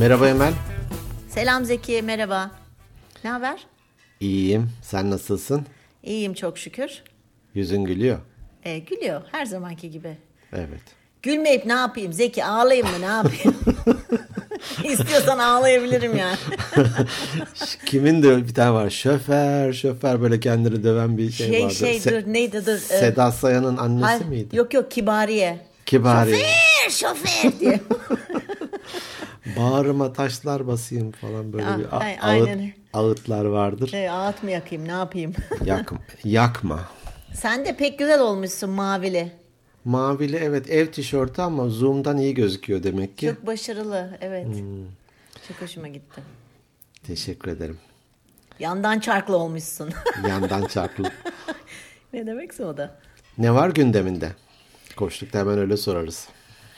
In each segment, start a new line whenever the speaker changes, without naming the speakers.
Merhaba Emel.
Selam Zeki, merhaba. Ne haber?
İyiyim. Sen nasılsın?
İyiyim çok şükür.
Yüzün gülüyor.
Ee, gülüyor her zamanki gibi.
Evet.
Gülmeyip ne yapayım Zeki ağlayayım mı ne yapayım? İstiyorsan ağlayabilirim yani.
Kimin de bir tane var. Şoför, şoför böyle kendini döven bir şey,
Şey
vardı.
şey
Se-
dur neydi dur. Ee,
Seda Sayan'ın annesi
hay-
miydi?
Yok yok Kibariye.
Kibari.
Şoför şoför diye.
Bağrıma taşlar basayım falan böyle
Ah,
bir a- ağıt, ağıtlar vardır.
Ee, ağıt mı yakayım ne yapayım?
Yak, yakma.
Sen de pek güzel olmuşsun mavili.
Mavili evet ev tişörtü ama zoom'dan iyi gözüküyor demek ki.
Çok başarılı evet.
Hmm.
Çok hoşuma gitti.
Teşekkür ederim.
Yandan çarklı olmuşsun.
Yandan çarplı.
ne demekse o da.
ne var gündeminde? Koştukta hemen öyle sorarız.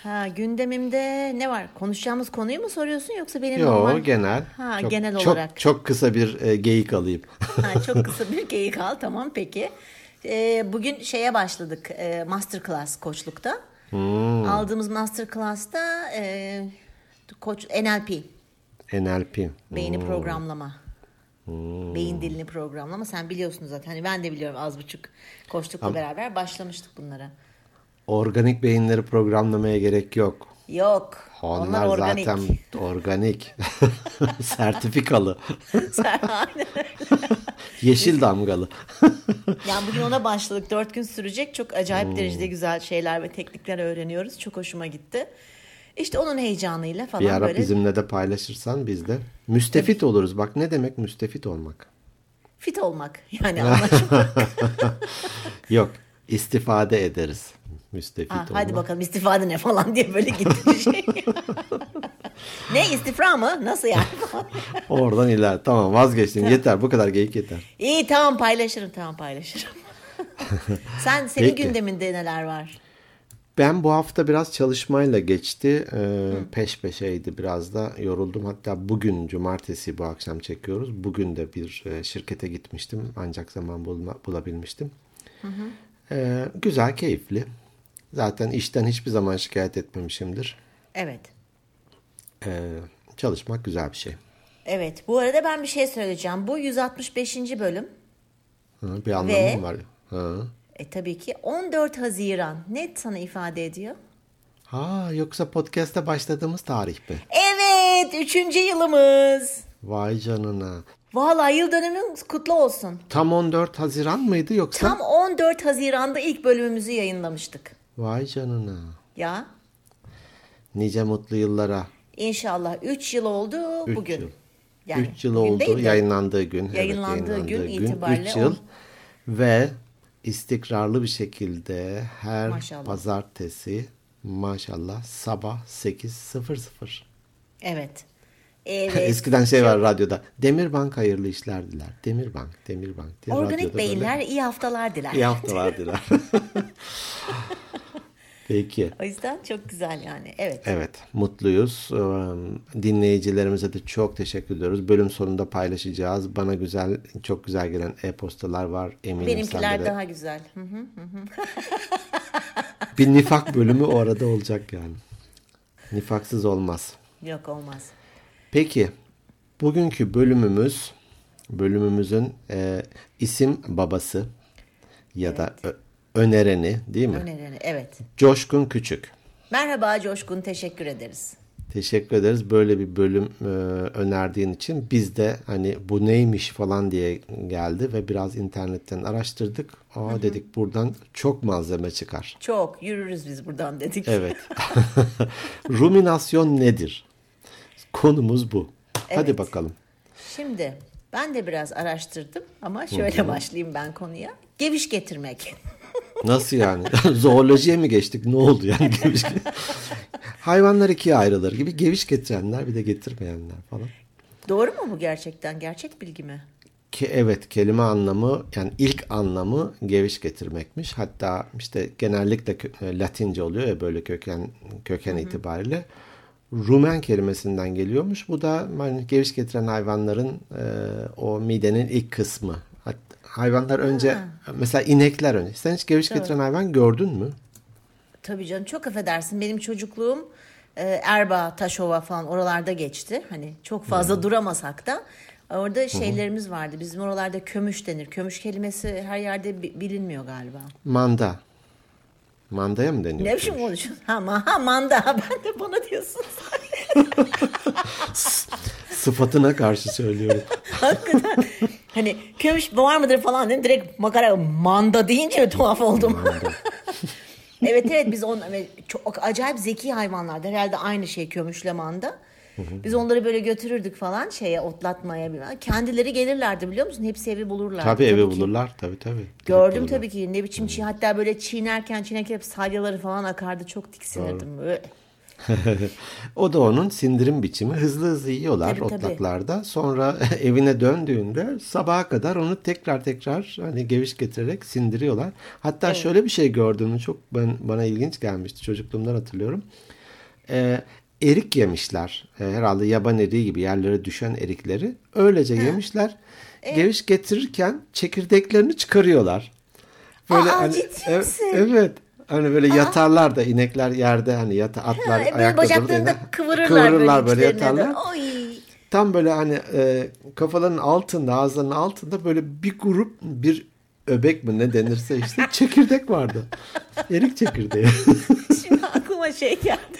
Ha gündemimde ne var? Konuşacağımız konuyu mu soruyorsun yoksa benim
Yo
normal?
genel.
Ha
çok,
genel
çok,
olarak.
Çok kısa bir e, geyik alayım.
Ha, çok kısa bir geyik al tamam peki. Ee, bugün şeye başladık e, masterclass koçlukta.
Hmm.
Aldığımız masterclass'ta e, koç NLP
NLP.
beyni
Hmm.
programlama. Beyin dilini programlama. Sen biliyorsun zaten. Hani ben de biliyorum az buçuk koçlukla beraber başlamıştık bunlara.
Organik beyinleri programlamaya gerek yok.
Yok.
Onlar,
Onlar, organik.
zaten organik. Sertifikalı. Yeşil damgalı.
Yani bugün ona başladık. Dört gün sürecek. Çok acayip derecede güzel şeyler ve teknikler öğreniyoruz. Çok hoşuma gitti. İşte onun heyecanıyla falan
bir ara
böyle
bizimle de paylaşırsan biz de müstefit oluruz. Bak ne demek müstefit olmak?
fit olmak. Yani anlaşmak.
Yok istifade ederiz. Müstefit
Ha,
olmak.
hadi bakalım istifade ne falan diye böyle gitti şey. ne istifra mı? Nasıl yani?
Oradan iler. Tamam vazgeçtim. Yeter bu kadar geyik yeter.
İyi tamam paylaşırım tamam paylaşırım. Sen senin
Peki.
gündeminde neler var?
Ben bu hafta biraz çalışmayla geçti. Ee, peş peşeydi biraz da yoruldum. Hatta bugün cumartesi bu akşam çekiyoruz. Bugün de bir e, şirkete gitmiştim. Ancak zaman bulma, bulabilmiştim. Ee, güzel, keyifli. Zaten işten hiçbir zaman şikayet etmemişimdir.
Evet.
Ee, çalışmak güzel bir şey.
Evet. Bu arada ben bir şey söyleyeceğim. Bu 165. bölüm.
Ha, bir anlamı
Ve-
var? Ha.
E tabii ki 14 Haziran. Ne sana ifade ediyor?
ha, yoksa podcast'te başladığımız tarih mi?
Evet. Üçüncü yılımız.
Vay canına.
Vallahi yıl dönümün kutlu olsun.
Tam 14 Haziran mıydı yoksa?
Tam 14 Haziran'da ilk bölümümüzü yayınlamıştık.
Vay canına.
Ya
Nice mutlu yıllara.
inşallah 3 yıl oldu
Üç
bugün.
yıl.
Yani
3 yıl oldu
de
yayınlandığı gün. evet,
Yayınlandığı gün itibariyle
3 yıl
on.
ve istikrarlı bir şekilde her
Maşallah.
pazartesi maşallah sabah 8.00.
Evet. Evet.
Eskiden şey var radyoda. Demirbank hayırlı işler diler. Demirbank, Demirbank diye
Organik beyinler iyi haftalar diler.
böyle iyi haftalar diler. Peki.
O yüzden çok güzel yani. Evet.
Evet, mutluyuz. Ee, Dinleyicilerimize de çok teşekkür ediyoruz. Bölüm sonunda paylaşacağız. Bana güzel, çok güzel gelen e-postalar var. Eminim
Benimkiler
de.
daha güzel.
Bir nifak bölümü o arada olacak yani. Nifaksız olmaz.
Yok olmaz.
Peki, bugünkü bölümümüz, bölümümüzün e, isim babası ya da ö- önereni değil mi?
Önereni. Evet.
Coşkun Küçük.
Merhaba Coşkun. Teşekkür ederiz.
Teşekkür ederiz böyle bir bölüm e, önerdiğin için. Biz de hani bu neymiş falan diye geldi ve biraz internetten araştırdık. Aa dedik buradan çok malzeme çıkar.
Çok. Yürürüz biz buradan dedik.
Evet. Ruminasyon nedir? Konumuz bu. Hadi
Evet.
bakalım.
Şimdi ben de biraz araştırdım ama şöyle başlayayım ben konuya. Geviş getirmek.
Nasıl yani? Zoolojiye mi geçtik? Ne oldu yani? Geviş... Hayvanlar ikiye ayrılır gibi geviş getirenler bir de getirmeyenler falan.
Doğru mu bu gerçekten? Gerçek bilgi mi?
Ki evet kelime anlamı yani ilk anlamı geviş getirmekmiş. Hatta işte genellikle e, Latince oluyor ya böyle köken köken itibariyle. Rumen kelimesinden geliyormuş. Bu da hani geviş getiren hayvanların e, o midenin ilk kısmı. Hat- hayvanlar önce mesela inekler önce. Sen hiç geviş getiren hayvan gördün mü?
Tabii canım çok affedersin. Benim çocukluğum e, Erbaa, Taşova falan oralarda geçti. Hani çok fazla duramasak da orada şeylerimiz vardı. Bizim oralarda kömüş denir. Kömüş kelimesi her yerde bi- bilinmiyor galiba.
Manda. Mandaya mı deniyor?
Ne biçim konuşuyorsun? Ha, ma- ha manda. Ben de bana diyorsun.
Sıfatına karşı söylüyorum.
Hakikaten. Hani kömüş var mıdır falan dedim. Direkt makara manda deyince tuhaf oldum. evet evet biz on çok acayip zeki hayvanlardı. Herhalde aynı şey kömüşle manda. Biz onları böyle götürürdük falan şeye otlatmaya bilmem. Kendileri gelirlerdi biliyor musun? Hepsi evi bulurlardı.
Tabii evi
ki.
bulurlar. Tabii tabii.
Gördüm
Bulurlar.
tabii ki ne biçim çiğ hatta böyle çiğnerken çiğnerken hep salyaları falan akardı çok tiksinirdim böyle.
O da onun sindirim biçimi. Hızlı hızlı yiyorlar
Tabii, tabii.
otlaklarda. Sonra evine döndüğünde sabaha kadar onu tekrar tekrar hani geviş getirerek sindiriyorlar. Hatta şöyle bir şey gördüğümü çok ben bana ilginç gelmişti. Çocukluğumdan hatırlıyorum. Ee, erik yemişler. Ee, herhalde yaban eriği gibi yerlere düşen erikleri. Öylece yemişler. Geviş getirirken çekirdeklerini çıkarıyorlar.
Aa, ciddi
ev-
misin?
Evet. Hani böyle yatarlar da inekler yerde hani yata atlar
Ha, böyle
ayakta durur da
bacaklarını da
iner.
kıvırırlar,
Kıvırırlar böyle,
böyle,
yatarlar.
Oy.
Tam böyle hani e, kafalarının altında ağızlarının altında böyle bir grup bir öbek mi ne denirse işte çekirdek vardı. Erik çekirdeği.
Şimdi aklıma şey geldi.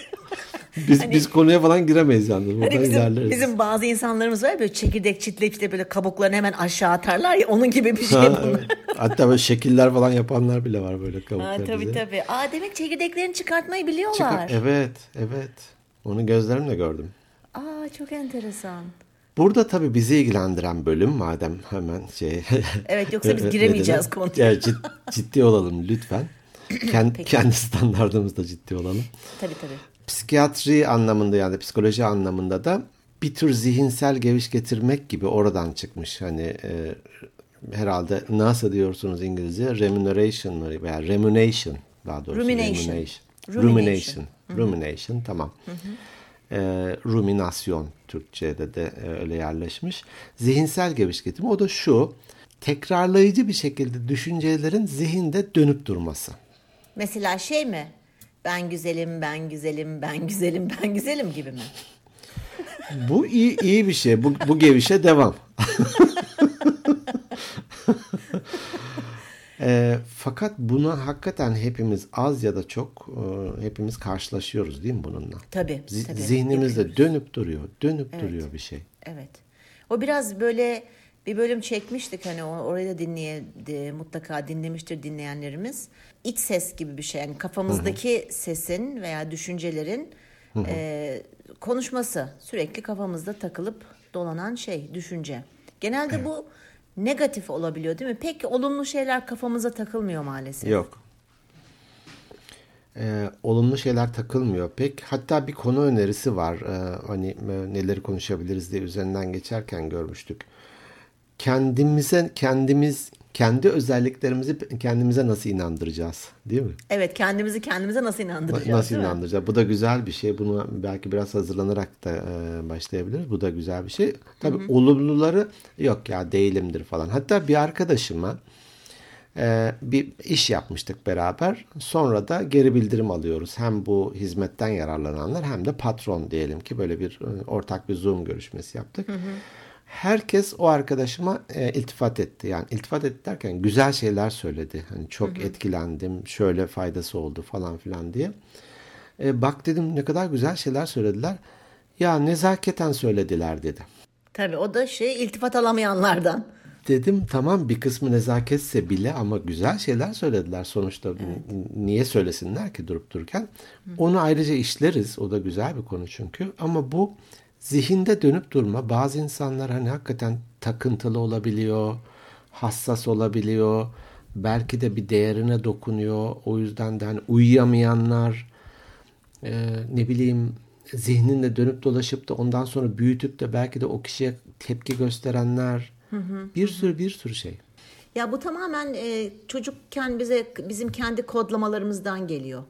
Biz biz konuya falan giremeyiz yalnız.
Hani bizim,
ilerleriz.
bizim bazı insanlarımız var ya böyle çekirdek çitleyip de böyle kabuklarını hemen aşağı atarlar ya onun gibi bir şey
Ha,
bunlar.
evet. Hatta böyle şekiller falan yapanlar bile var böyle
Ha,
kabukları.
tabii
diye.
tabii. Aa, demek çekirdeklerini çıkartmayı biliyorlar.
Çıkar- Evet, evet. Onu gözlerimle gördüm.
Aa çok enteresan.
Burada tabii bizi ilgilendiren bölüm madem hemen şey.
Evet, yoksa biz giremeyeceğiz konuya.
Ya, cid- ciddi olalım lütfen. Kendi, kendi standartımızda ciddi olalım.
Tabii tabii.
Psikiyatri anlamında yani psikoloji anlamında da bir tür zihinsel geviş getirmek gibi oradan çıkmış. Hani e, herhalde nasıl diyorsunuz İngilizce? Remuneration mı veya remuneration daha doğrusu.
Rumination.
Rumination.
Rumination.
Rumination. Rumination, tamam. E, ruminasyon Türkçe'de de e, öyle yerleşmiş. Zihinsel geviş getirme o da şu. Tekrarlayıcı bir şekilde düşüncelerin zihinde dönüp durması.
Mesela şey mi? Ben güzelim, ben güzelim, ben güzelim, ben güzelim gibi mi?
Bu iyi iyi bir şey. Bu, bu gevişe devam. E, fakat buna hakikaten hepimiz az ya da çok e, hepimiz karşılaşıyoruz değil mi bununla?
Tabii, tabii,
Zihnimizde
yapıyoruz.
dönüp duruyor, dönüp duruyor bir şey.
Evet. O biraz böyle bir bölüm çekmiştik hani orayı da dinleye mutlaka dinlemiştir dinleyenlerimiz. İç ses gibi bir şey yani kafamızdaki sesin veya düşüncelerin e, konuşması sürekli kafamızda takılıp dolanan şey düşünce. Genelde bu negatif olabiliyor değil mi? Pek olumlu şeyler kafamıza takılmıyor maalesef.
Yok. E, olumlu şeyler takılmıyor pek. Hatta bir konu önerisi var. E, hani e, neleri konuşabiliriz diye üzerinden geçerken görmüştük. Kendimize kendimiz kendi özelliklerimizi kendimize nasıl inandıracağız, değil mi?
Evet kendimizi kendimize nasıl inandıracağız
Nasıl
değil mi?
inandıracağız? Bu da güzel bir şey. Bunu belki biraz hazırlanarak da e, başlayabiliriz. Bu da güzel bir şey. Tabii olumluları yok ya değilimdir falan. Hatta bir arkadaşıma e, bir iş yapmıştık beraber. Sonra da geri bildirim alıyoruz. Hem bu hizmetten yararlananlar hem de patron diyelim ki böyle bir e, ortak bir Zoom görüşmesi yaptık. Herkes o arkadaşıma e, iltifat etti. Yani iltifat etti derken güzel şeyler söyledi. Hani çok etkilendim, şöyle faydası oldu falan filan diye. E, bak dedim ne kadar güzel şeyler söylediler. Ya nezaketen söylediler dedi.
Tabii o da şey iltifat alamayanlardan.
Dedim tamam bir kısmı nezaketse bile ama güzel şeyler söylediler sonuçta. N- Niye söylesinler ki durup dururken? Onu ayrıca işleriz. O da güzel bir konu çünkü. Ama bu zihinde dönüp durma. Bazı insanlar hani hakikaten takıntılı olabiliyor. Hassas olabiliyor. Belki de bir değerine dokunuyor. O yüzden de hani uyuyamayanlar e, ne bileyim zihninde dönüp dolaşıp da ondan sonra büyütüp de belki de o kişiye tepki gösterenler bir sürü bir sürü şey.
Ya bu tamamen e, çocukken bize bizim kendi kodlamalarımızdan geliyor.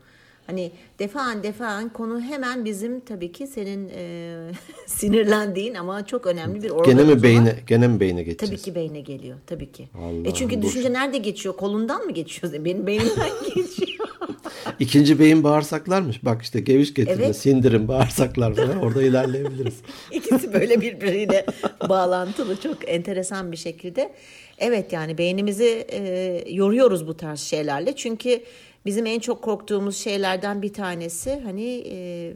Hani defaen defaen konu hemen bizim tabii ki senin e, sinirlendiğin ama çok önemli bir organımız
Gene mi beyne gene mi beyne geçeceğiz?
Tabii ki beyne geliyor tabii ki.
Allah'ım
e çünkü
boş-
düşünce nerede geçiyor? Kolundan mı geçiyor? Benim beynimden geçiyor.
İkinci beyin bağırsaklarmış. Bak işte geviş getirme,
Evet.
sindirim, bağırsaklar falan orada ilerleyebiliriz.
İkisi böyle birbiriyle bağlantılı çok enteresan bir şekilde. Evet yani beynimizi e, yoruyoruz bu tarz şeylerle. Çünkü bizim en çok korktuğumuz şeylerden bir tanesi hani e,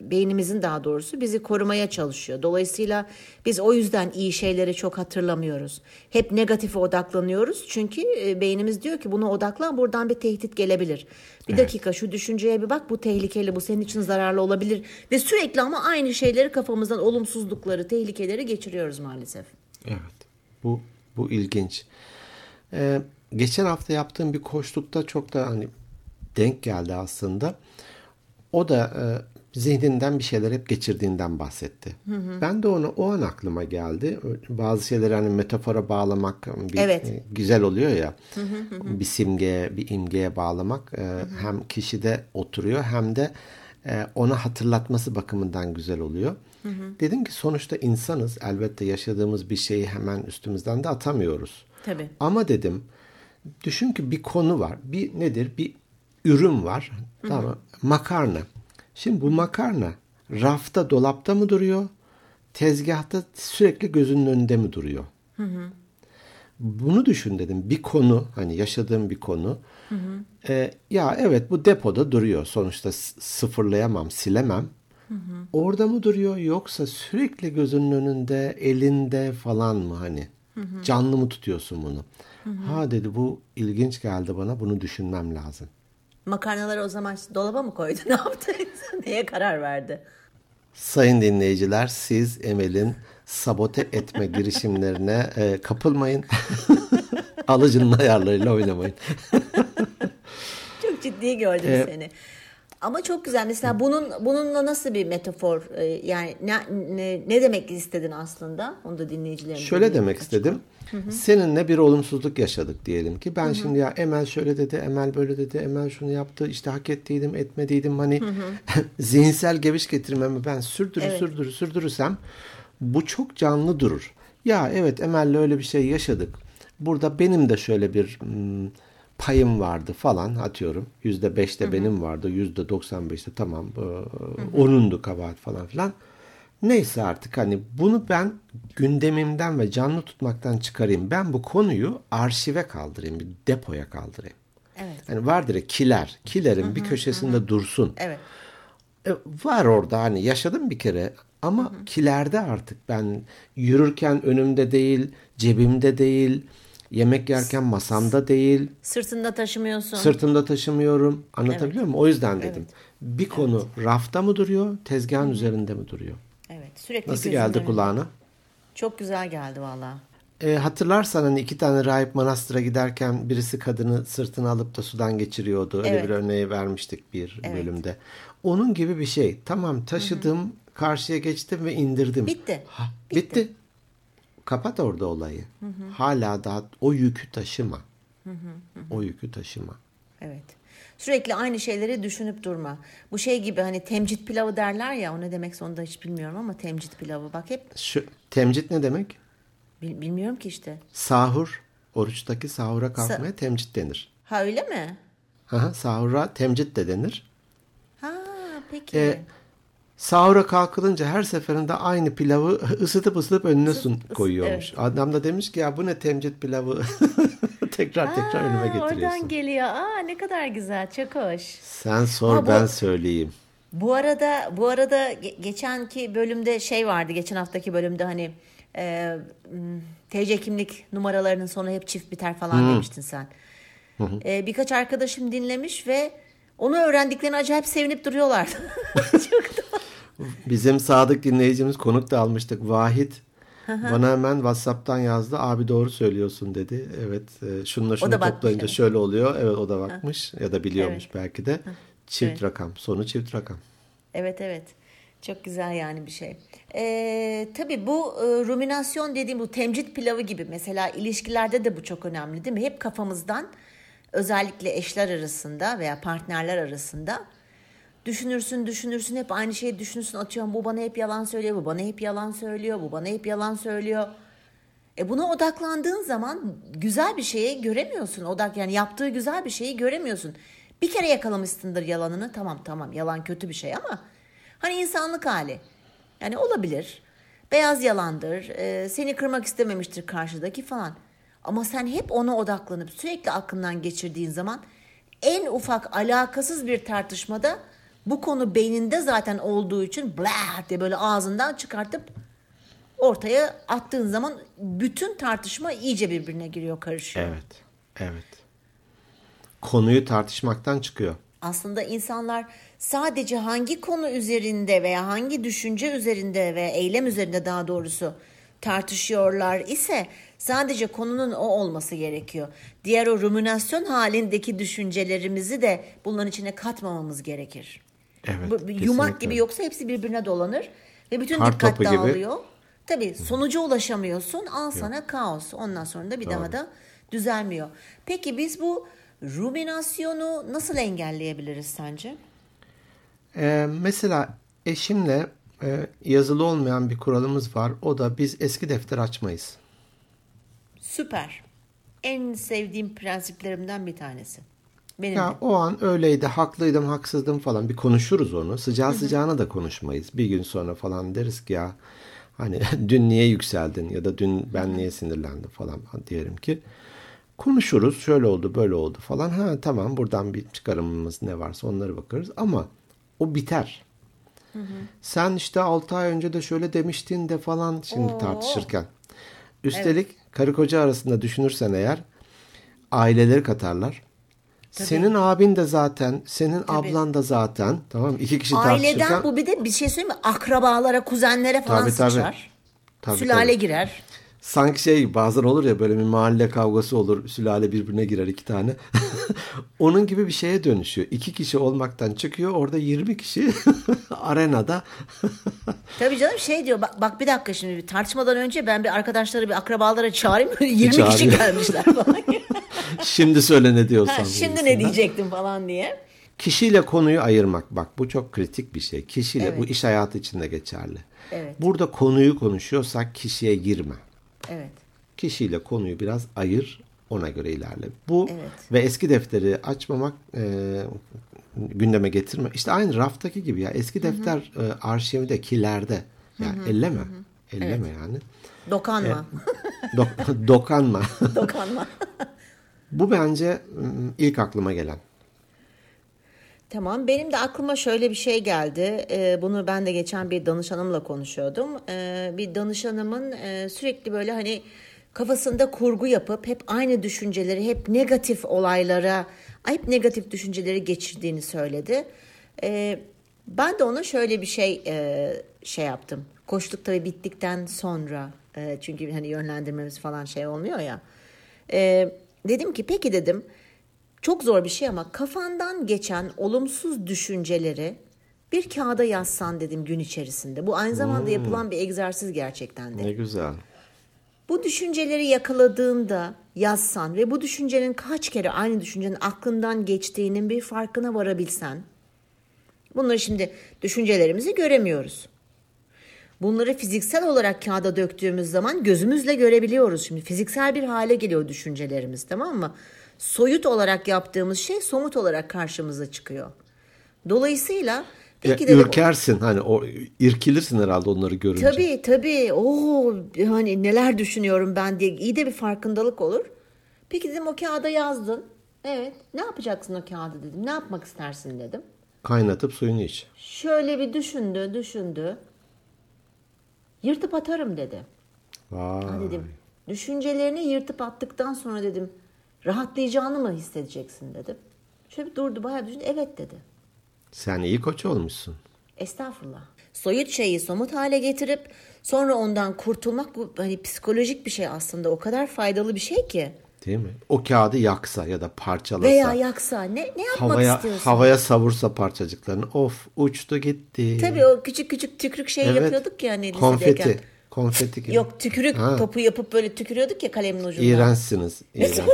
beynimizin daha doğrusu bizi korumaya çalışıyor. Dolayısıyla biz o yüzden iyi şeyleri çok hatırlamıyoruz. Hep negatife odaklanıyoruz. Çünkü e, beynimiz diyor ki buna odaklan buradan bir tehdit gelebilir. Bir dakika şu düşünceye bir bak bu tehlikeli bu senin için zararlı olabilir. Ve sürekli ama aynı şeyleri kafamızdan olumsuzlukları, tehlikeleri geçiriyoruz maalesef.
Evet. Bu bu ilginç. Ee, geçen hafta yaptığım bir koştukta çok da hani denk geldi aslında. O da e, zihninden bir şeyler hep geçirdiğinden bahsetti. Ben de onu o an aklıma geldi. Bazı şeyleri hani metafora bağlamak bir,
Evet.
e, güzel oluyor ya. bir simgeye, bir imgeye bağlamak e, hem kişide oturuyor hem de e, ona hatırlatması bakımından güzel oluyor. Dedim ki sonuçta insanız. Elbette yaşadığımız bir şeyi hemen üstümüzden de atamıyoruz.
Tabii.
Ama dedim düşün ki bir konu var. Bir nedir? Bir ürün var. Tamam mı? Makarna. Şimdi bu makarna rafta, dolapta mı duruyor? Tezgahta sürekli gözünün önünde mi duruyor? Bunu düşün dedim. Bir konu hani yaşadığım bir konu. Ee, ya evet bu depoda duruyor. Sonuçta sıfırlayamam, silemem. Orada mı duruyor yoksa sürekli gözünün önünde, elinde falan mı hani? Canlı mı tutuyorsun bunu? Ha dedi bu ilginç geldi bana. Bunu düşünmem lazım.
Makarnaları o zaman dolaba mı koydu? Ne yaptı? Neye karar verdi?
Sayın dinleyiciler siz Emel'in sabote etme girişimlerine e, kapılmayın. Alıcının ayarlarıyla oynamayın.
Çok ciddi gördüm
Ee,
seni. Ama çok güzel. Mesela bunun bununla nasıl bir metafor e, yani ne, ne, ne demek istedin aslında? Onu da dinleyicilerimize
Şöyle demek
açıkla.
istedim. Seninle bir olumsuzluk yaşadık diyelim ki. Ben şimdi ya Emel şöyle dedi, Emel böyle dedi, Emel şunu yaptı, işte hak ettiydim, etmediydim. Hani zihinsel geviş getirmemi ben sürdürür
Evet.
sürdürür sürdürürsem bu çok canlı durur. Ya evet Emel'le öyle bir şey yaşadık. Burada benim de şöyle bir hmm, payım vardı falan atıyorum. Yüzde beşte benim vardı. Yüzde doksan beşte tamam. e, Onundu kabahat falan filan. Neyse artık hani bunu ben gündemimden ve canlı tutmaktan çıkarayım. Ben bu konuyu arşive kaldırayım, bir depoya kaldırayım.
Evet.
Yani vardır ya kiler. Kilerin bir köşesinde dursun.
Evet.
E, var orada hani yaşadım bir kere ama kilerde artık ben yürürken önümde değil, cebimde değil, yemek yerken masamda değil,
Sırtında taşımıyorsun.
sırtımda taşımıyorum. Anlatabiliyor muyum? O yüzden dedim. Bir konu rafta mı duruyor, tezgahın üzerinde mi duruyor?
Evet. Sürekli
Nasıl geldi
önünde.
kulağına?
Çok güzel geldi valla.
E, hatırlarsan hani iki tane rahip manastıra giderken birisi kadını sırtına alıp da sudan geçiriyordu. Öyle
Evet.
bir örneği vermiştik bir
Evet.
bölümde. Onun gibi bir şey. Tamam taşıdım, karşıya geçtim ve indirdim.
Bitti.
Ha, bitti. Kapat orada olayı. Hala daha o yükü taşıma. O yükü taşıma.
Evet. Sürekli aynı şeyleri düşünüp durma. Bu şey gibi hani temcit pilavı derler ya o ne demekse onu da hiç bilmiyorum ama temcit pilavı bak hep
Şu temcit ne demek?
bil- bilmiyorum ki işte.
Sahur. Oruçtaki sahura kalkmaya temcit denir.
Ha öyle mi?
Aha, sahura temcit de denir.
Ha peki.
E, Sahura kalkılınca her seferinde aynı pilavı ısıtıp ısıtıp önüne sun koyuyormuş. Adam da demiş ki ya bu ne temcit pilavı tekrar tekrar önüme
Aa,
getiriyorsun.
Oradan geliyor. Aa ne kadar güzel. Çok hoş.
Sen sor
Ha, bu-
ben söyleyeyim.
Bu arada bu arada ge- geçenki bölümde şey vardı. Geçen haftaki bölümde hani e, TC kimlik numaralarının sonu hep çift biter falan demiştin sen. E, birkaç arkadaşım dinlemiş ve onu öğrendiklerini acayip sevinip duruyorlar. Çok da
Bizim sadık dinleyicimiz konuk da almıştık. Vahit bana hemen WhatsApp'tan yazdı. Abi doğru söylüyorsun dedi. Evet e, şununla şunu toplayınca
evet.
şöyle oluyor. Evet o da bakmış ya da biliyormuş belki de. Çift
Evet.
rakam. Sonu çift rakam.
Evet evet. Çok güzel yani bir şey. Ee, tabii bu e, ruminasyon dediğim bu temcit pilavı gibi mesela ilişkilerde de bu çok önemli değil mi? Hep kafamızdan özellikle eşler arasında veya partnerler arasında düşünürsün düşünürsün hep aynı şeyi düşünürsün atıyorum bu bana hep yalan söylüyor bu bana hep yalan söylüyor bu bana hep yalan söylüyor. E buna odaklandığın zaman güzel bir şeyi göremiyorsun. Odak yani yaptığı güzel bir şeyi göremiyorsun. Bir kere yakalamışsındır yalanını. Tamam tamam yalan kötü bir şey ama hani insanlık hali. Yani olabilir. Beyaz yalandır. e, seni kırmak istememiştir karşıdaki falan. Ama sen hep ona odaklanıp sürekli aklından geçirdiğin zaman en ufak alakasız bir tartışmada bu konu beyninde zaten olduğu için blah diye böyle ağzından çıkartıp ortaya attığın zaman bütün tartışma iyice birbirine giriyor, karışıyor.
Evet. Evet. Konuyu tartışmaktan çıkıyor.
Aslında insanlar sadece hangi konu üzerinde veya hangi düşünce üzerinde ve eylem üzerinde daha doğrusu tartışıyorlar ise sadece konunun o olması gerekiyor. Diğer o ruminasyon halindeki düşüncelerimizi de bunların içine katmamamız gerekir.
Evet.
Bu- yumak gibi yoksa hepsi birbirine dolanır ve bütün
Kar
dikkat
gibi.
dağılıyor. Tabii sonuca ulaşamıyorsun. Al sana kaos. Ondan sonra da bir daha da düzelmiyor. Peki biz bu ruminasyonu nasıl engelleyebiliriz sence?
Ee, mesela eşimle e, yazılı olmayan bir kuralımız var. O da biz eski defter açmayız.
Süper. En sevdiğim prensiplerimden bir tanesi. Benim.
Ya o an öyleydi, haklıydım, haksızdım falan. Bir konuşuruz onu. Sıcağı sıcağına da konuşmayız. Bir gün sonra falan deriz ki ya hani dün niye yükseldin ya da dün ben niye sinirlendim falan diyelim ki. Konuşuruz. Şöyle oldu, böyle oldu falan. Ha tamam buradan bir çıkarımımız ne varsa onları bakarız ama o biter. Sen işte 6 ay önce de şöyle demiştin de falan şimdi
Oo.
tartışırken. Üstelik karı koca arasında düşünürsen eğer aileleri katarlar. Senin abin de zaten, senin ablan da zaten. Tamam mı? İki kişi
Aileden bu bir de bir şey söyleyeyim mi? Akrabalara, kuzenlere falan
Tabii, tabii.
sıçrar.
Tabii,
Sülale
tabii.
girer.
Sanki şey bazen olur ya böyle bir mahalle kavgası olur. Sülale birbirine girer iki tane. Onun gibi bir şeye dönüşüyor. İki kişi olmaktan çıkıyor. Orada 20 kişi arenada.
Tabii canım şey diyor bak, bak bir dakika şimdi bir tartışmadan önce ben bir arkadaşları bir akrabalara çağırayım 20 kişi
Çağırıyor.
gelmişler falan.
Şimdi söyle ne diyorsan.
Ha, şimdi ne diyecektim falan diye.
Kişiyle konuyu ayırmak bak bu çok kritik bir şey. Kişiyle
Evet.
bu iş hayatı için de geçerli.
Evet.
Burada konuyu konuşuyorsak kişiye girme.
Evet.
Kişiyle konuyu biraz ayır ona göre ilerle. Bu
Evet.
ve eski defteri açmamak e, gündeme getirme. İşte aynı raftaki gibi ya eski defter e, arşivde kilerde. Ya elleme. Elleme yani.
Dokanma.
Dok- dokanma.
Dokanma.
bu bence m, ilk aklıma gelen.
Tamam benim de aklıma şöyle bir şey geldi. Ee, bunu ben de geçen bir danışanımla konuşuyordum. Ee, bir danışanımın e, sürekli böyle hani kafasında kurgu yapıp hep aynı düşünceleri, hep negatif olaylara, hep negatif düşünceleri geçirdiğini söyledi. Ee, ben de ona şöyle bir şey e, şey yaptım. Koştuk tabii bittikten sonra e, çünkü hani yönlendirmemiz falan şey olmuyor ya. Ee, dedim ki peki dedim çok zor bir şey ama kafandan geçen olumsuz düşünceleri bir kağıda yazsan dedim gün içerisinde. Bu aynı zamanda yapılan bir egzersiz gerçekten de.
Ne güzel.
Bu düşünceleri yakaladığında yazsan ve bu düşüncenin kaç kere aynı düşüncenin aklından geçtiğinin bir farkına varabilsen. Bunları şimdi düşüncelerimizi göremiyoruz. Bunları fiziksel olarak kağıda döktüğümüz zaman gözümüzle görebiliyoruz. Şimdi fiziksel bir hale geliyor düşüncelerimiz tamam mı? Soyut olarak yaptığımız şey somut olarak karşımıza çıkıyor. Dolayısıyla
Ya,
peki dedim,
ürkersin hani o irkilirsin herhalde onları görünce.
Tabii tabii. Oo hani neler düşünüyorum ben diye iyi de bir farkındalık olur. Peki dedim o kağıda yazdın. Evet. Ne yapacaksın o kağıdı dedim. Ne yapmak istersin dedim.
Kaynatıp suyunu iç.
Şöyle bir düşündü, düşündü. Yırtıp atarım dedi.
Vay.
Ha dedim. Düşüncelerini yırtıp attıktan sonra dedim rahatlayacağını mı hissedeceksin dedim. Şöyle bir durdu bayağı düşündü. Evet dedi.
Sen iyi koç olmuşsun.
Estağfurullah. Soyut şeyi somut hale getirip sonra ondan kurtulmak bu hani psikolojik bir şey aslında. O kadar faydalı bir şey ki.
Değil mi? O kağıdı yaksa ya da parçalasa.
Veya yaksa ne ne yapmak
havaya,
istiyorsun?
havaya savursa parçacıklarını. Of uçtu gitti.
Tabii o küçük küçük tükrük şey
Evet.
yapıyorduk ya hani lisedeyken.
Konfeti. Konfeti gibi.
Yok tükürük
Ha.
topu yapıp böyle tükürüyorduk ya kalemin ucundan.
İğrençsiniz. İğrençsiniz.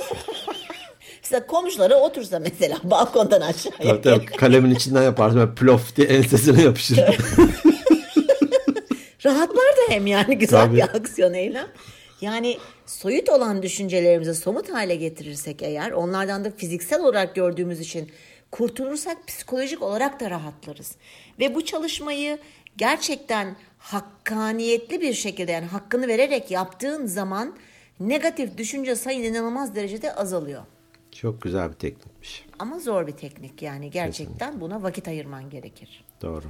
İşte komşuları otursa mesela balkondan aşağıya.
tabii, tabii. Kalemin içinden yaparsın. Böyle plof diye ensesine yapışır.
Rahatlar da hem yani güzel
Tabii.
bir aksiyon eylem. Yani soyut olan düşüncelerimizi somut hale getirirsek eğer onlardan da fiziksel olarak gördüğümüz için kurtulursak psikolojik olarak da rahatlarız. Ve bu çalışmayı gerçekten hakkaniyetli bir şekilde yani hakkını vererek yaptığın zaman negatif düşünce sayın inanılmaz derecede azalıyor.
Çok güzel bir teknikmiş.
Ama zor bir teknik yani gerçekten Kesinlikle. buna vakit ayırman gerekir.
Doğru.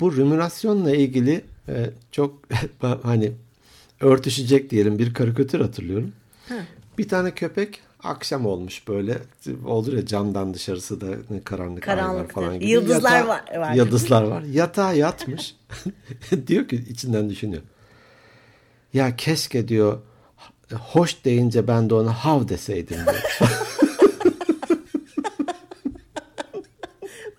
Bu rüminasyonla ilgili e, çok hani örtüşecek diyelim bir karikatür hatırlıyorum. Hı. Bir tane köpek akşam olmuş böyle olur ya camdan dışarısı da karanlık, karanlık falan gibi.
Yıldızlar Yatağa, var,
var. Yıldızlar var. Yatağa yatmış. diyor ki içinden düşünüyor. Ya keşke diyor hoş deyince ben de ona hav deseydim diyor.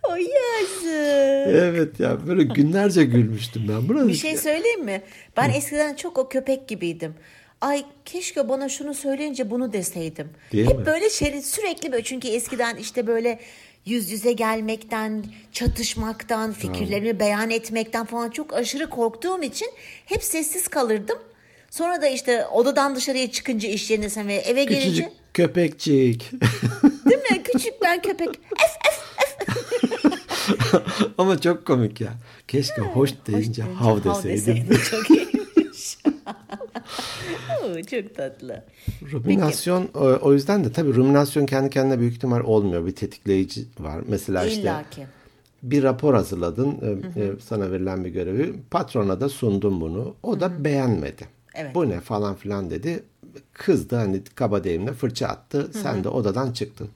o yazık.
Evet ya böyle günlerce gülmüştüm ben.
Buna bir şey söyleyeyim mi? Ben eskiden çok o köpek gibiydim. Ay keşke bana şunu söyleyince bunu deseydim. Değil Hep mi? böyle şey sürekli böyle çünkü eskiden işte böyle yüz yüze gelmekten, çatışmaktan, fikirlerimi ha. beyan etmekten falan çok aşırı korktuğum için hep sessiz kalırdım. Sonra da işte odadan dışarıya çıkınca iş yerine sen ve eve
Küçücük
gelince.
köpekçik.
Değil mi? Küçük ben köpek. Ef ef ef.
Ama çok komik ya. Keşke hoş deyince, hoş hav deseydim.
Çok iyiymiş. çok tatlı.
Ruminasyon Peki. o yüzden de tabii ruminasyon kendi kendine büyük ihtimal olmuyor. Bir tetikleyici var. Mesela işte İllaki. bir rapor hazırladın. Hı hı. E, sana verilen bir görevi. Patrona da sundun bunu. O da hı hı. beğenmedi. Evet. Bu ne falan filan dedi. Kızdı hani kaba deyimle fırça attı. Hı-hı. Sen de odadan çıktın.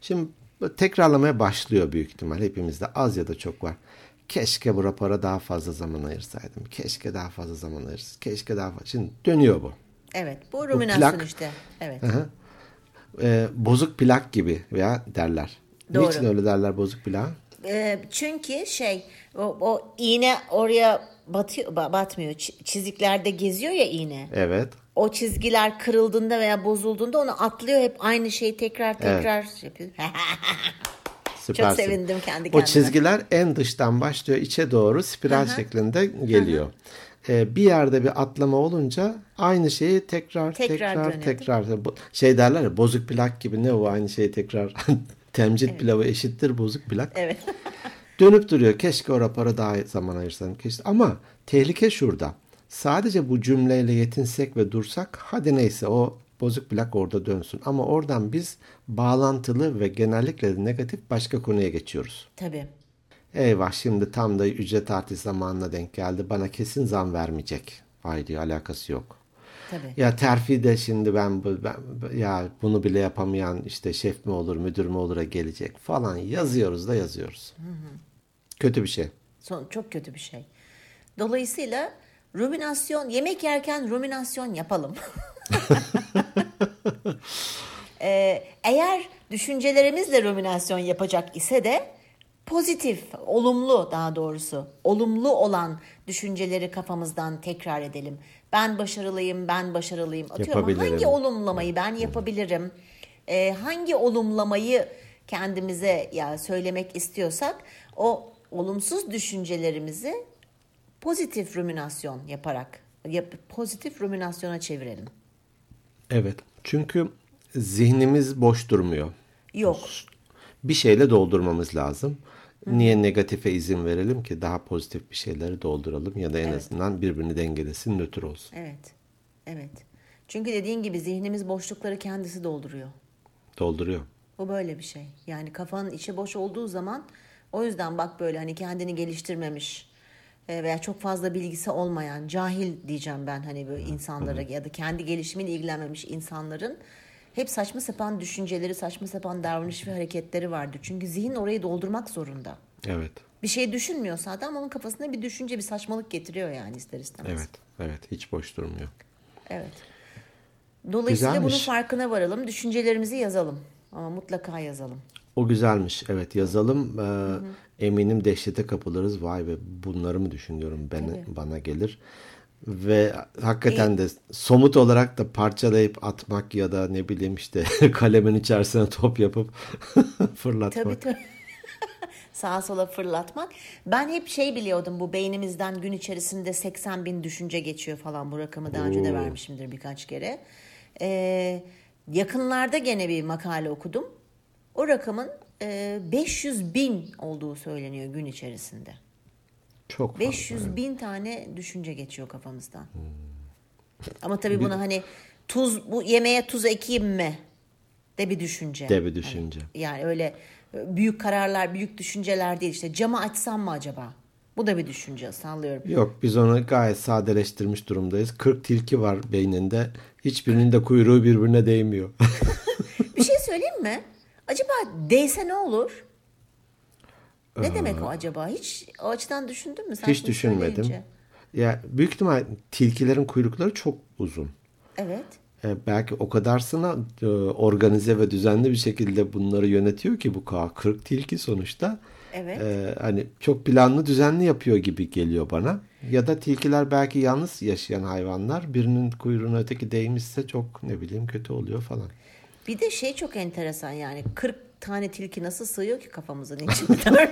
Şimdi tekrarlamaya başlıyor büyük ihtimal. Hepimizde az ya da çok var. Keşke bu rapora daha fazla zaman ayırsaydım. Keşke daha fazla zaman ayırsaydım. Keşke daha fazla. Şimdi dönüyor bu.
Evet bu ruminasyon plak, işte. Evet.
Ee, bozuk plak gibi veya derler. Doğru. Niçin öyle derler bozuk plak?
Ee, çünkü şey o, o iğne oraya batıyor, batmıyor. Çiziklerde geziyor ya iğne.
Evet.
O çizgiler kırıldığında veya bozulduğunda onu atlıyor hep aynı şeyi tekrar tekrar evet. yapıyor. Süpersin. Çok sevindim kendi kendime.
O çizgiler en dıştan başlıyor içe doğru spiral şeklinde geliyor. Ee, bir yerde bir atlama olunca aynı şeyi tekrar tekrar tekrar, tekrar şey derler ya bozuk plak gibi ne o aynı şeyi tekrar temcit evet. pilavı eşittir bozuk plak.
Evet.
Dönüp duruyor. Keşke o rapora daha zaman ayırsam. Keşke. Ama tehlike şurada. Sadece bu cümleyle yetinsek ve dursak hadi neyse o bozuk plak orada dönsün. Ama oradan biz bağlantılı ve genellikle de negatif başka konuya geçiyoruz.
Tabii.
Eyvah şimdi tam da ücret artış zamanına denk geldi. Bana kesin zam vermeyecek. Vay diyor alakası yok.
Tabii.
Ya terfi de şimdi ben, ben ya bunu bile yapamayan işte şef mi olur müdür mü olur'a gelecek falan yazıyoruz da yazıyoruz. Hı hı. Kötü bir şey.
Son, çok kötü bir şey. Dolayısıyla ruminasyon yemek yerken ruminasyon yapalım. ee, eğer düşüncelerimizle ruminasyon yapacak ise de pozitif, olumlu daha doğrusu, olumlu olan düşünceleri kafamızdan tekrar edelim. Ben başarılıyım, ben başarılıyım. Atıyorum hangi olumlamayı ben yapabilirim? Ee, hangi olumlamayı kendimize ya söylemek istiyorsak o olumsuz düşüncelerimizi pozitif ruminasyon yaparak yap, pozitif ruminasyona çevirelim.
Evet. Çünkü zihnimiz boş durmuyor.
Yok.
Bir şeyle doldurmamız lazım. Hı. Niye negatife izin verelim ki daha pozitif bir şeyleri dolduralım ya da en evet. azından birbirini dengelesin, nötr olsun.
Evet. Evet. Çünkü dediğin gibi zihnimiz boşlukları kendisi dolduruyor.
Dolduruyor.
Bu böyle bir şey. Yani kafanın içi boş olduğu zaman o yüzden bak böyle hani kendini geliştirmemiş veya çok fazla bilgisi olmayan cahil diyeceğim ben hani böyle insanlara ya da kendi gelişimiyle ilgilenmemiş insanların hep saçma sapan düşünceleri, saçma sapan davranış ve hareketleri vardır. Çünkü zihin orayı doldurmak zorunda.
Evet.
Bir şey düşünmüyorsa adam onun kafasına bir düşünce, bir saçmalık getiriyor yani ister istemez.
Evet, evet. Hiç boş durmuyor.
Evet. Dolayısıyla Güzelmiş. bunun farkına varalım. Düşüncelerimizi yazalım. Ama mutlaka yazalım.
O güzelmiş. Evet yazalım. Ee, hı hı. Eminim dehşete kapılırız. Vay be bunları mı düşünüyorum ben, bana gelir. Ve hakikaten e, de somut olarak da parçalayıp atmak ya da ne bileyim işte kalemin içerisine top yapıp fırlatmak.
Tabii tabii. Sağa sola fırlatmak. Ben hep şey biliyordum bu beynimizden gün içerisinde 80 bin düşünce geçiyor falan. Bu rakamı daha önce de vermişimdir birkaç kere. Ee, yakınlarda gene bir makale okudum o rakamın 500 bin olduğu söyleniyor gün içerisinde.
Çok fazla.
500 bin tane düşünce geçiyor kafamızdan. Ama tabii bunu hani tuz bu yemeğe tuz ekeyim mi de bir düşünce.
De bir düşünce.
Hani yani öyle büyük kararlar, büyük düşünceler değil işte camı açsam mı acaba? Bu da bir düşünce sallıyorum.
Yok biz onu gayet sadeleştirmiş durumdayız. 40 tilki var beyninde. Hiçbirinin de kuyruğu birbirine değmiyor.
bir şey söyleyeyim mi? Acaba değse ne olur? Ne demek o acaba? Hiç o açıdan düşündün mü? Sen
Hiç düşünmedim.
söyleyince?
Ya büyük ihtimal tilkilerin kuyrukları çok uzun.
Evet.
E, belki o kadarsına e, organize ve düzenli bir şekilde bunları yönetiyor ki bu K 40 tilki sonuçta.
Evet.
E, hani çok planlı düzenli yapıyor gibi geliyor bana. Ya da tilkiler belki yalnız yaşayan hayvanlar. Birinin kuyruğuna öteki değmişse çok ne bileyim kötü oluyor falan.
Bir de şey çok enteresan yani 40 tane tilki nasıl sığıyor ki kafamızın içine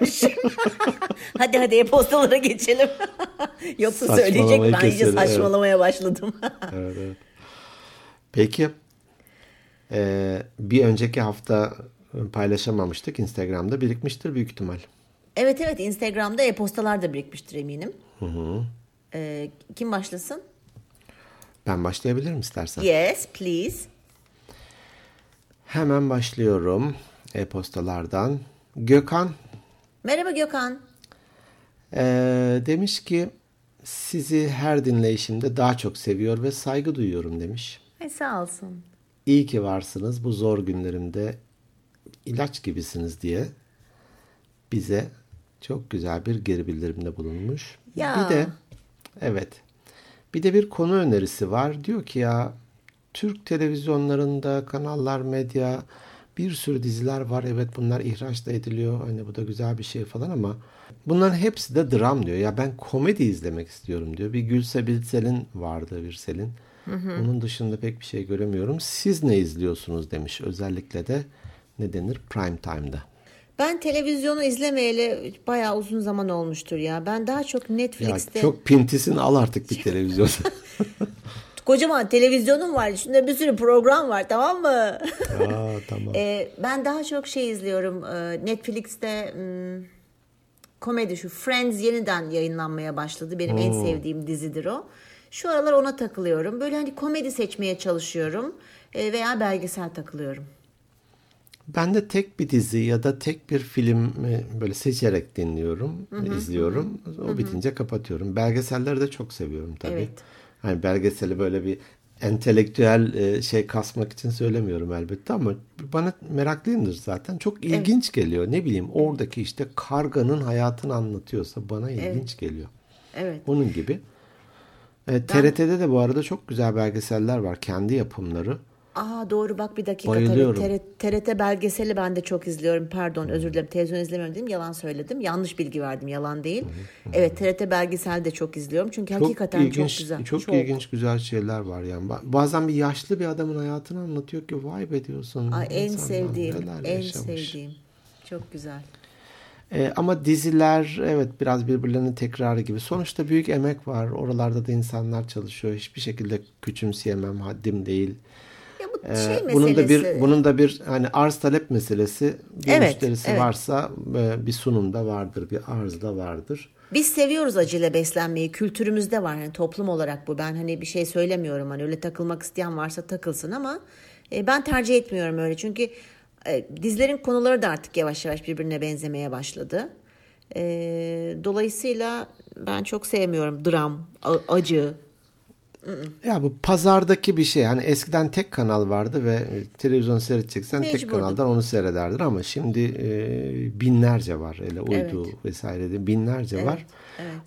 hadi hadi e-postalara geçelim. Yoksa söyleyecek ben iyice
keselim, evet.
saçmalamaya başladım.
Evet, evet. Peki e, bir önceki hafta paylaşamamıştık. Instagram'da birikmiştir büyük ihtimal.
evet evet Instagram'da e-postalar da birikmiştir eminim. Ee, kim başlasın?
Ben başlayabilirim istersen.
Yes please.
Hemen başlıyorum e-postalardan. Gökhan
Merhaba Gökhan.
e, demiş ki sizi her dinleyişimde daha çok seviyor ve saygı duyuyorum demiş.
Ay sağ olsun.
İyi ki varsınız bu zor günlerimde ilaç gibisiniz diye bize çok güzel bir geri bildirimde bulunmuş.
Ya.
Bir de evet bir de bir konu önerisi var. Diyor ki ya Türk televizyonlarında kanallar medya bir sürü diziler var. Evet bunlar ihraç da ediliyor. Hani bu da güzel bir şey falan ama bunların hepsi de dram diyor. Ya ben komedi izlemek istiyorum diyor. Bir Gülse Birsel'in vardı Birsel'in. Onun dışında pek bir şey göremiyorum. Siz ne izliyorsunuz demiş. Özellikle de ne denir prime time'da.
Ben televizyonu izlemeyeli bayağı uzun zaman olmuştur ya. Ben daha çok
Ya
Netflix'te
çok pintisini al artık bir televizyon.
kocaman televizyonum var. Üstünde bir sürü program var tamam mı?
Aa, tamam.
Ee, ben daha çok şey izliyorum. Ee, Netflix'te hmm, komedi şu Friends yeniden yayınlanmaya başladı. Benim en sevdiğim dizidir o. Şu aralar ona takılıyorum. Böyle hani komedi seçmeye çalışıyorum. Ee, veya belgesel takılıyorum.
Ben de tek bir dizi ya da tek bir film böyle seçerek dinliyorum, izliyorum. O bitince kapatıyorum. Belgeselleri de çok seviyorum tabii.
Evet.
Hani belgeseli böyle bir entelektüel e, şey kasmak için söylemiyorum elbette ama bana meraklıyımdır zaten. Çok ilginç geliyor. Ne bileyim oradaki işte karganın hayatını anlatıyorsa bana ilginç geliyor.
Evet.
Onun gibi. E, TRT'de de bu arada çok güzel belgeseller var. Kendi yapımları.
Aa doğru bak bir dakika
Bayılıyorum.
TRT, TRT belgeseli ben de çok izliyorum. Pardon özür dilerim televizyon izlemiyorum dedim yalan söyledim. Yanlış bilgi verdim yalan değil. Evet TRT belgesel de çok izliyorum. Çünkü hakikaten
ilginç,
çok güzel.
Çok, ilginç güzel şeyler var yani. Ba- Bazen bir yaşlı bir adamın hayatını anlatıyor ki vay be diyorsun.
Ay, en sevdiğim en
yaşamış.
sevdiğim. Çok güzel.
E, ama diziler evet biraz birbirlerinin tekrarı gibi. Sonuçta büyük emek var. Oralarda da insanlar çalışıyor. Hiçbir şekilde küçümseyemem haddim değil.
Ya bu
E,
şey meselesi.
bunun da bir bunun da bir hani arz talep meselesi. Bir
Evet,
müşterisi
evet.
varsa e, bir sunumda vardır, bir arzda vardır.
Biz seviyoruz acıyla beslenmeyi. Kültürümüzde var. Yani toplum olarak bu. Ben hani bir şey söylemiyorum. Hani öyle takılmak isteyen varsa takılsın ama e, ben tercih etmiyorum öyle. Çünkü e, dizilerin konuları da artık yavaş yavaş birbirine benzemeye başladı. E, dolayısıyla ben çok sevmiyorum dram, acı.
Ya bu pazardaki bir şey. Hani eskiden tek kanal vardı ve televizyon seyredeceksen tek
Mecburdun.
kanaldan onu seyrederdin ama şimdi e, binlerce var. Öyle uydu vesaire de binlerce var.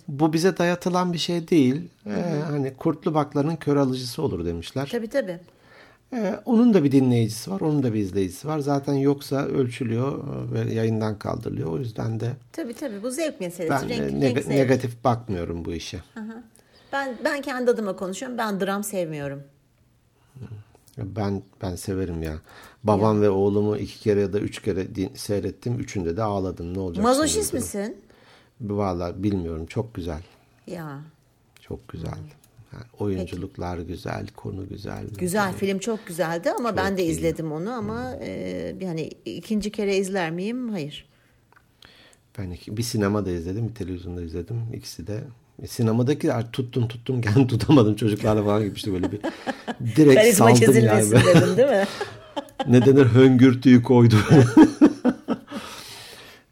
Bu bize dayatılan bir şey değil. E, hani kurtlu baklanın kör alıcısı olur demişler.
Tabii tabii.
E, onun da bir dinleyicisi var, onun da bir izleyicisi var. Zaten yoksa ölçülüyor ve yayından kaldırılıyor. O yüzden de
Tabii tabii. Bu zevk meselesi.
ben
renk, renk
neg-
zevk.
negatif bakmıyorum bu işe.
Ben ben kendi adıma konuşuyorum. Ben dram sevmiyorum.
Ben ben severim ya. Babam ve oğlumu iki kere ya da üç kere din- seyrettim. Üçünde de ağladım. Ne olacak?
Mazoşist misin?
Valla bilmiyorum. Çok güzel.
Ya.
Çok güzel. Yani oyunculuklar güzel, konu güzel.
Güzel
Yani
film çok güzeldi ama
Çok
ben de
iyi.
izledim onu ama e, hani ikinci kere izler miyim? Hayır.
Ben iki- bir sinemada izledim, bir televizyonda izledim. İkisi de sinemadaki "Ay, tuttum tuttum gene tutamadım çocuklarla falan gitmişti böyle bir direkt
Karizma
saldım yani.
dedin değil mi?
ne denir höngürtüyü koydu.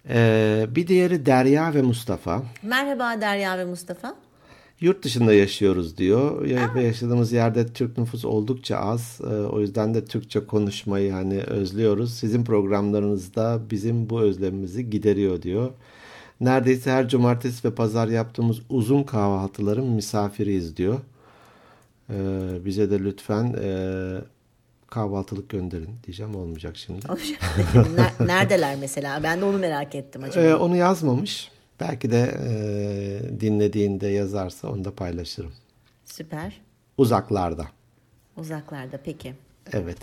Ee, bir diğeri Derya ve Mustafa.
Merhaba Derya ve Mustafa.
Yurt dışında yaşıyoruz diyor. Ve yaşadığımız yerde Türk nüfusu oldukça az. Ee, o yüzden de Türkçe konuşmayı hani özlüyoruz. Sizin programlarınızda bizim bu özlemimizi gideriyor diyor. Neredeyse her cumartesi ve pazar yaptığımız uzun kahvaltıların misafiriyiz diyor. Ee, bize de lütfen e, kahvaltılık gönderin diyeceğim olmayacak şimdi.
Ner- Neredeler mesela? Ben de onu merak ettim acaba.
Ee, onu yazmamış. Belki de e, dinlediğinde yazarsa onu da paylaşırım.
Süper.
Uzaklarda.
Uzaklarda peki.
Evet.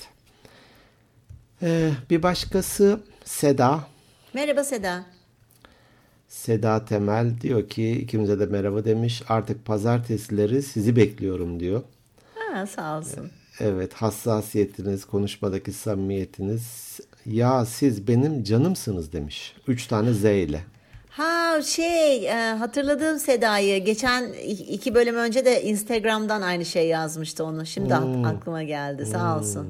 Ee, bir başkası Seda.
Merhaba Seda.
Seda Temel diyor ki ikimize de merhaba demiş. Artık pazartesileri sizi bekliyorum diyor.
Ha, sağ olsun.
Evet hassasiyetiniz, konuşmadaki samimiyetiniz. Ya siz benim canımsınız demiş. Üç tane Z ile.
Ha şey e, hatırladım Seda'yı. Geçen iki bölüm önce de Instagram'dan aynı şey yazmıştı onu. Şimdi
Hmm.
aklıma geldi. Sağ olsun.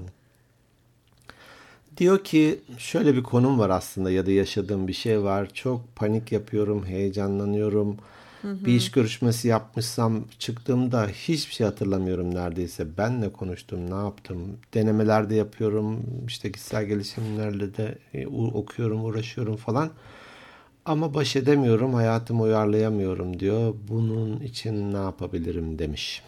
Diyor ki şöyle bir konum var aslında ya da yaşadığım bir şey var. Çok panik yapıyorum, heyecanlanıyorum. Bir iş görüşmesi yapmışsam çıktığımda hiçbir şey hatırlamıyorum neredeyse. Ben ne konuştum, ne yaptım? Denemeler de yapıyorum. işte kişisel gelişimlerle de e, okuyorum, uğraşıyorum falan. Ama baş edemiyorum, hayatımı uyarlayamıyorum diyor. Bunun için ne yapabilirim demiş.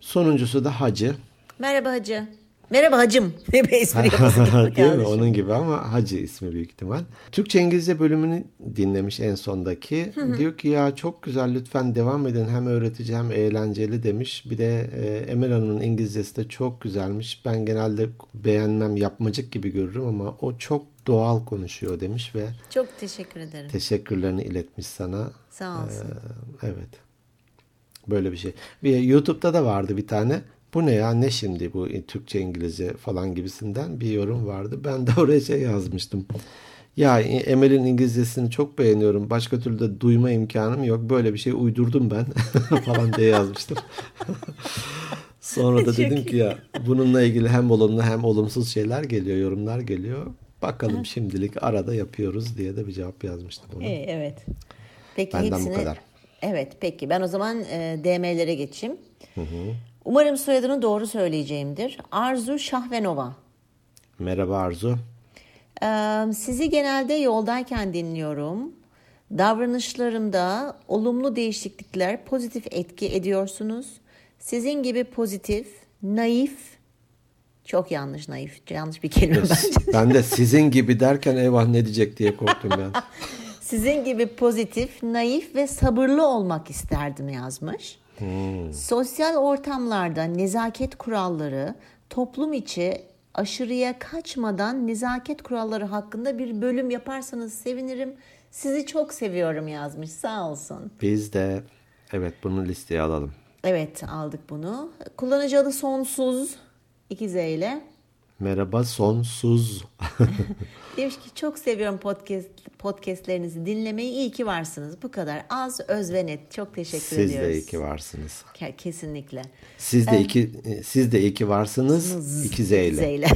Sonuncusu da hacı.
Merhaba hacı. Merhaba hacım. Ne bir espri
Değil mi? Onun gibi ama Hacı ismi büyük ihtimal. Türkçe İngilizce bölümünü dinlemiş en sondaki. Diyor ki ya çok güzel lütfen devam edin. Hem öğretici hem eğlenceli demiş. Bir de e, Emel Hanım'ın İngilizcesi de çok güzelmiş. Ben genelde beğenmem yapmacık gibi görürüm ama o çok doğal konuşuyor demiş ve
Çok teşekkür ederim.
teşekkürlerini iletmiş sana.
Sağ olsun.
Ee, evet. Böyle bir şey. Bir YouTube'da da vardı bir tane. Bu ne ya ne şimdi bu Türkçe İngilizce falan gibisinden bir yorum vardı. Ben de oraya şey yazmıştım. Ya Emel'in İngilizcesini çok beğeniyorum. Başka türlü de duyma imkanım yok. Böyle bir şey uydurdum ben falan diye yazmıştım. Sonra da dedim ki ya bununla ilgili hem olumlu hem olumsuz şeyler geliyor, yorumlar geliyor. Bakalım şimdilik arada yapıyoruz diye de bir cevap yazmıştım ona.
Ee, evet. Peki
Benden bu
hepsini...
kadar.
Evet peki ben o zaman e, DM'lere geçeyim. Umarım soyadını doğru söyleyeceğimdir. Arzu Şahvenova.
Merhaba Arzu.
Ee, Sizi genelde yoldayken dinliyorum. Davranışlarımda olumlu değişiklikler pozitif etki ediyorsunuz. Sizin gibi pozitif, naif, çok yanlış naif, yanlış bir kelime bence.
Ben de sizin gibi derken eyvah ne diyecek diye korktum ben.
Sizin gibi pozitif, naif ve sabırlı olmak isterdim yazmış. Sosyal ortamlarda nezaket kuralları, toplum içi aşırıya kaçmadan nezaket kuralları hakkında bir bölüm yaparsanız sevinirim. Sizi çok seviyorum yazmış. Sağ olsun.
Biz de evet bunu listeye alalım.
Evet aldık bunu. Kullanıcı adı sonsuz. iki Z ile.
Merhaba sonsuz.
Demiş ki çok seviyorum podcast podcastlerinizi dinlemeyi. İyi ki varsınız. Bu kadar az öz ve net. Çok teşekkür
Siz
ediyoruz.
de iyi ki varsınız.
Ke- Kesinlikle.
Siz de iki siz de iyi ki varsınız. İki Z ile.
Zeyle.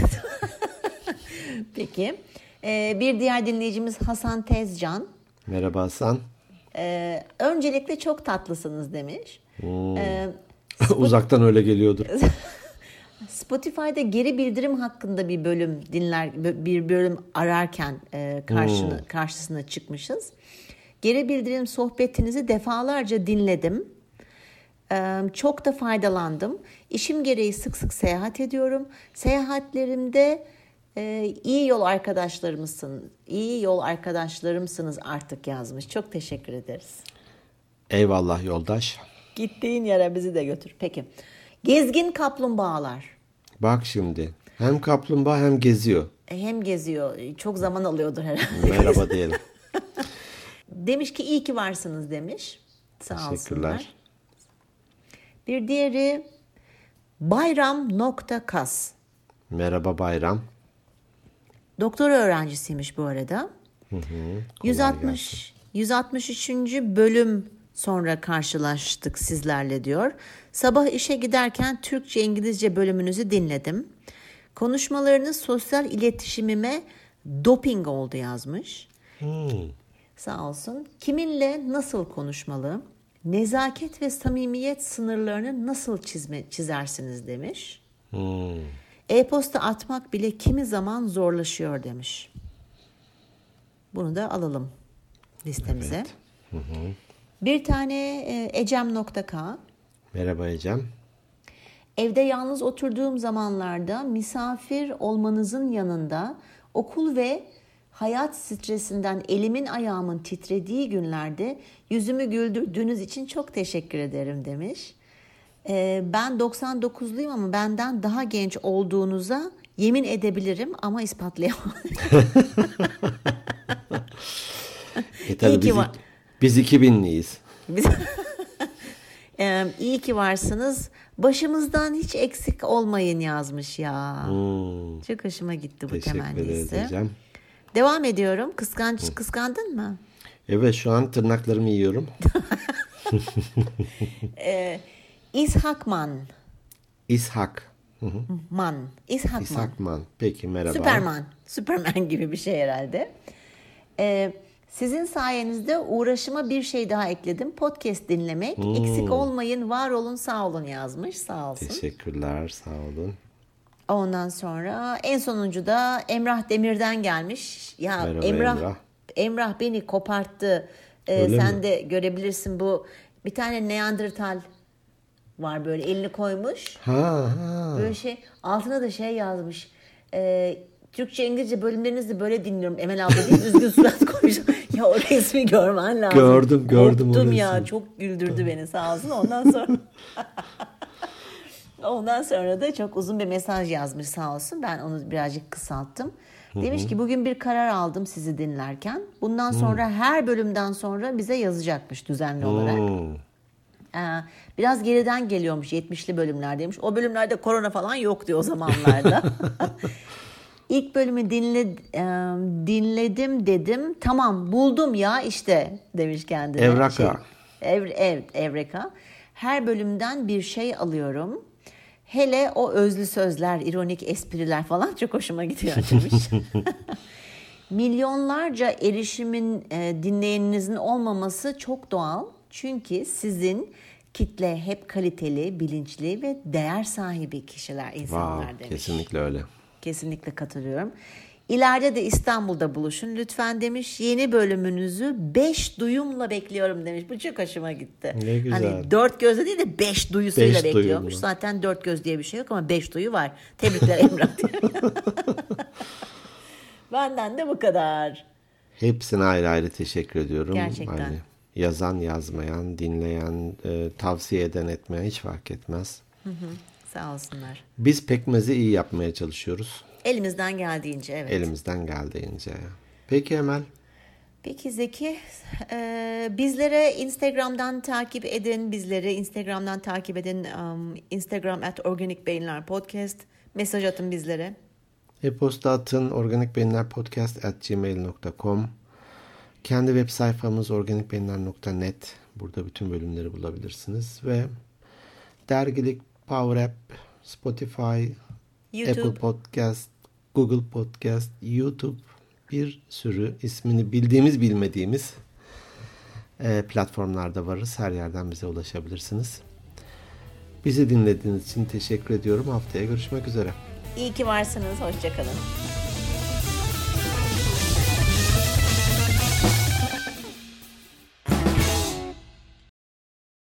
Peki. Ee, bir diğer dinleyicimiz Hasan Tezcan.
Merhaba Hasan.
Ee, öncelikle çok tatlısınız demiş. Ee,
Uzaktan öyle geliyordur.
Spotify'da geri bildirim hakkında bir bölüm dinler bir bölüm ararken e, karşına, karşısına çıkmışız. Geri bildirim sohbetinizi defalarca dinledim. Ee, Çok da faydalandım. İşim gereği sık sık seyahat ediyorum. Seyahatlerimde e, iyi yol arkadaşlarımızsın, iyi yol arkadaşlarımsınız artık yazmış. Çok teşekkür ederiz.
Eyvallah yoldaş.
Gittiğin yere bizi de götür. Peki. Gezgin kaplumbağalar.
Bak şimdi. Hem kaplumbağa hem geziyor.
E, Hem geziyor. Çok zaman alıyordur herhalde.
Merhaba diyelim.
Demiş ki iyi ki varsınız demiş. Sağ
Teşekkürler.
olsunlar. Bir diğeri bayram.kas.
Merhaba Bayram.
Doktora öğrencisiymiş bu arada. 160 163. bölüm sonra karşılaştık sizlerle diyor. Sabah işe giderken Türkçe İngilizce bölümünüzü dinledim. Konuşmalarınız sosyal iletişimime doping oldu yazmış. Sağ olsun. Kiminle nasıl konuşmalı? Nezaket ve samimiyet sınırlarını nasıl çizme, çizersiniz demiş.
Hmm.
E-posta atmak bile kimi zaman zorlaşıyor demiş. Bunu da alalım listemize. Bir tane e, ecem.k
Merhaba Ecem.
Evde yalnız oturduğum zamanlarda misafir olmanızın yanında okul ve hayat stresinden elimin ayağımın titrediği günlerde yüzümü güldürdüğünüz için çok teşekkür ederim demiş. Ee, ben 99'luyum ama benden daha genç olduğunuza yemin edebilirim ama ispatlayamam.
E tabii
İyi ki var.
Biz 2000'liyiz.
Biz... Ee, iyi ki varsınız. Başımızdan hiç eksik olmayın yazmış ya.
Hmm.
Çok hoşuma gitti bu
Teşekkür
temennisi. Devam ediyorum. Kıskanç kıskandın mı?
Evet şu an tırnaklarımı yiyorum.
İshakman.
İshak. Hı hı.
Man. İshakman.
İshakman. Peki merhaba.
Süperman. Süperman gibi bir şey herhalde. Ee, sizin sayenizde uğraşıma bir şey daha ekledim. Podcast dinlemek.
Hmm.
Eksik olmayın, var olun, sağ olun yazmış. Sağ olsun.
Teşekkürler sağ olun.
Ondan sonra en sonuncu da Emrah Demir'den gelmiş. Ya
Merhaba
Emrah,
Emrah.
Emrah beni koparttı. Ee,
Öyle
sen
mi?
de görebilirsin bu bir tane Neandertal var böyle elini koymuş.
Ha ha.
Böyle şey altına da şey yazmış. Ee, Türkçe İngilizce bölümlerinizi böyle dinliyorum. Emel abla değil üzgün surat koymuş. ya o resmi görmen lazım.
Gördüm, gördüm o
Korktum ya
resmi.
çok güldürdü beni sağ olsun. Ondan sonra Ondan sonra da çok uzun bir mesaj yazmış sağ olsun. Ben onu birazcık kısalttım. Demiş ki bugün bir karar aldım sizi dinlerken. Bundan sonra her bölümden sonra bize yazacakmış düzenli olarak. Ee, biraz geriden geliyormuş 70'li bölümlerdeymiş. O bölümlerde korona falan yoktu o zamanlarda. İlk bölümü dinle, e, dinledim dedim. Tamam buldum ya işte demiş kendine.
Evraka.
ev, ev, evreka. Her bölümden bir şey alıyorum. Hele o özlü sözler, ironik espriler falan çok hoşuma gidiyor demiş. Milyonlarca erişimin e, dinleyeninizin olmaması çok doğal. Çünkü sizin kitle hep kaliteli, bilinçli ve değer sahibi kişiler, insanlar
Wow,
demiş.
kesinlikle öyle.
Kesinlikle katılıyorum. İleride de İstanbul'da buluşun lütfen demiş. Yeni bölümünüzü 5 duyumla bekliyorum demiş. Bu çok hoşuma gitti.
Ne güzel.
Hani 4 gözle değil de 5 duyusuyla
Beş
bekliyormuş.
duyumla.
Zaten 4 göz diye bir şey yok ama 5 duyu var. Tebrikler Emrah. Benden de bu kadar.
Hepsine ayrı ayrı teşekkür ediyorum.
Gerçekten.
Hani yazan, yazmayan, dinleyen, e, tavsiye eden, etmeyen hiç fark etmez.
Sağ olsunlar.
Biz pekmezi iyi yapmaya çalışıyoruz.
Elimizden geldiğince evet.
Elimizden geldiğince. Peki Emel.
Peki Zeki, e, bizlere Instagram'dan takip edin, bizleri Instagram'dan takip edin. Um, Instagram at Organik Beyinler Podcast. Mesaj atın bizlere.
E-posta atın organikbeyinlerpodcast at gmail.com Kendi web sayfamız organikbeyinler.net Burada bütün bölümleri bulabilirsiniz ve dergilik Power App, Spotify,
YouTube.
Apple Podcast, Google Podcast, YouTube bir sürü ismini bildiğimiz bilmediğimiz e, platformlarda varız. Her yerden bize ulaşabilirsiniz. Bizi dinlediğiniz için teşekkür ediyorum. Haftaya görüşmek üzere.
İyi ki varsınız. Hoşçakalın.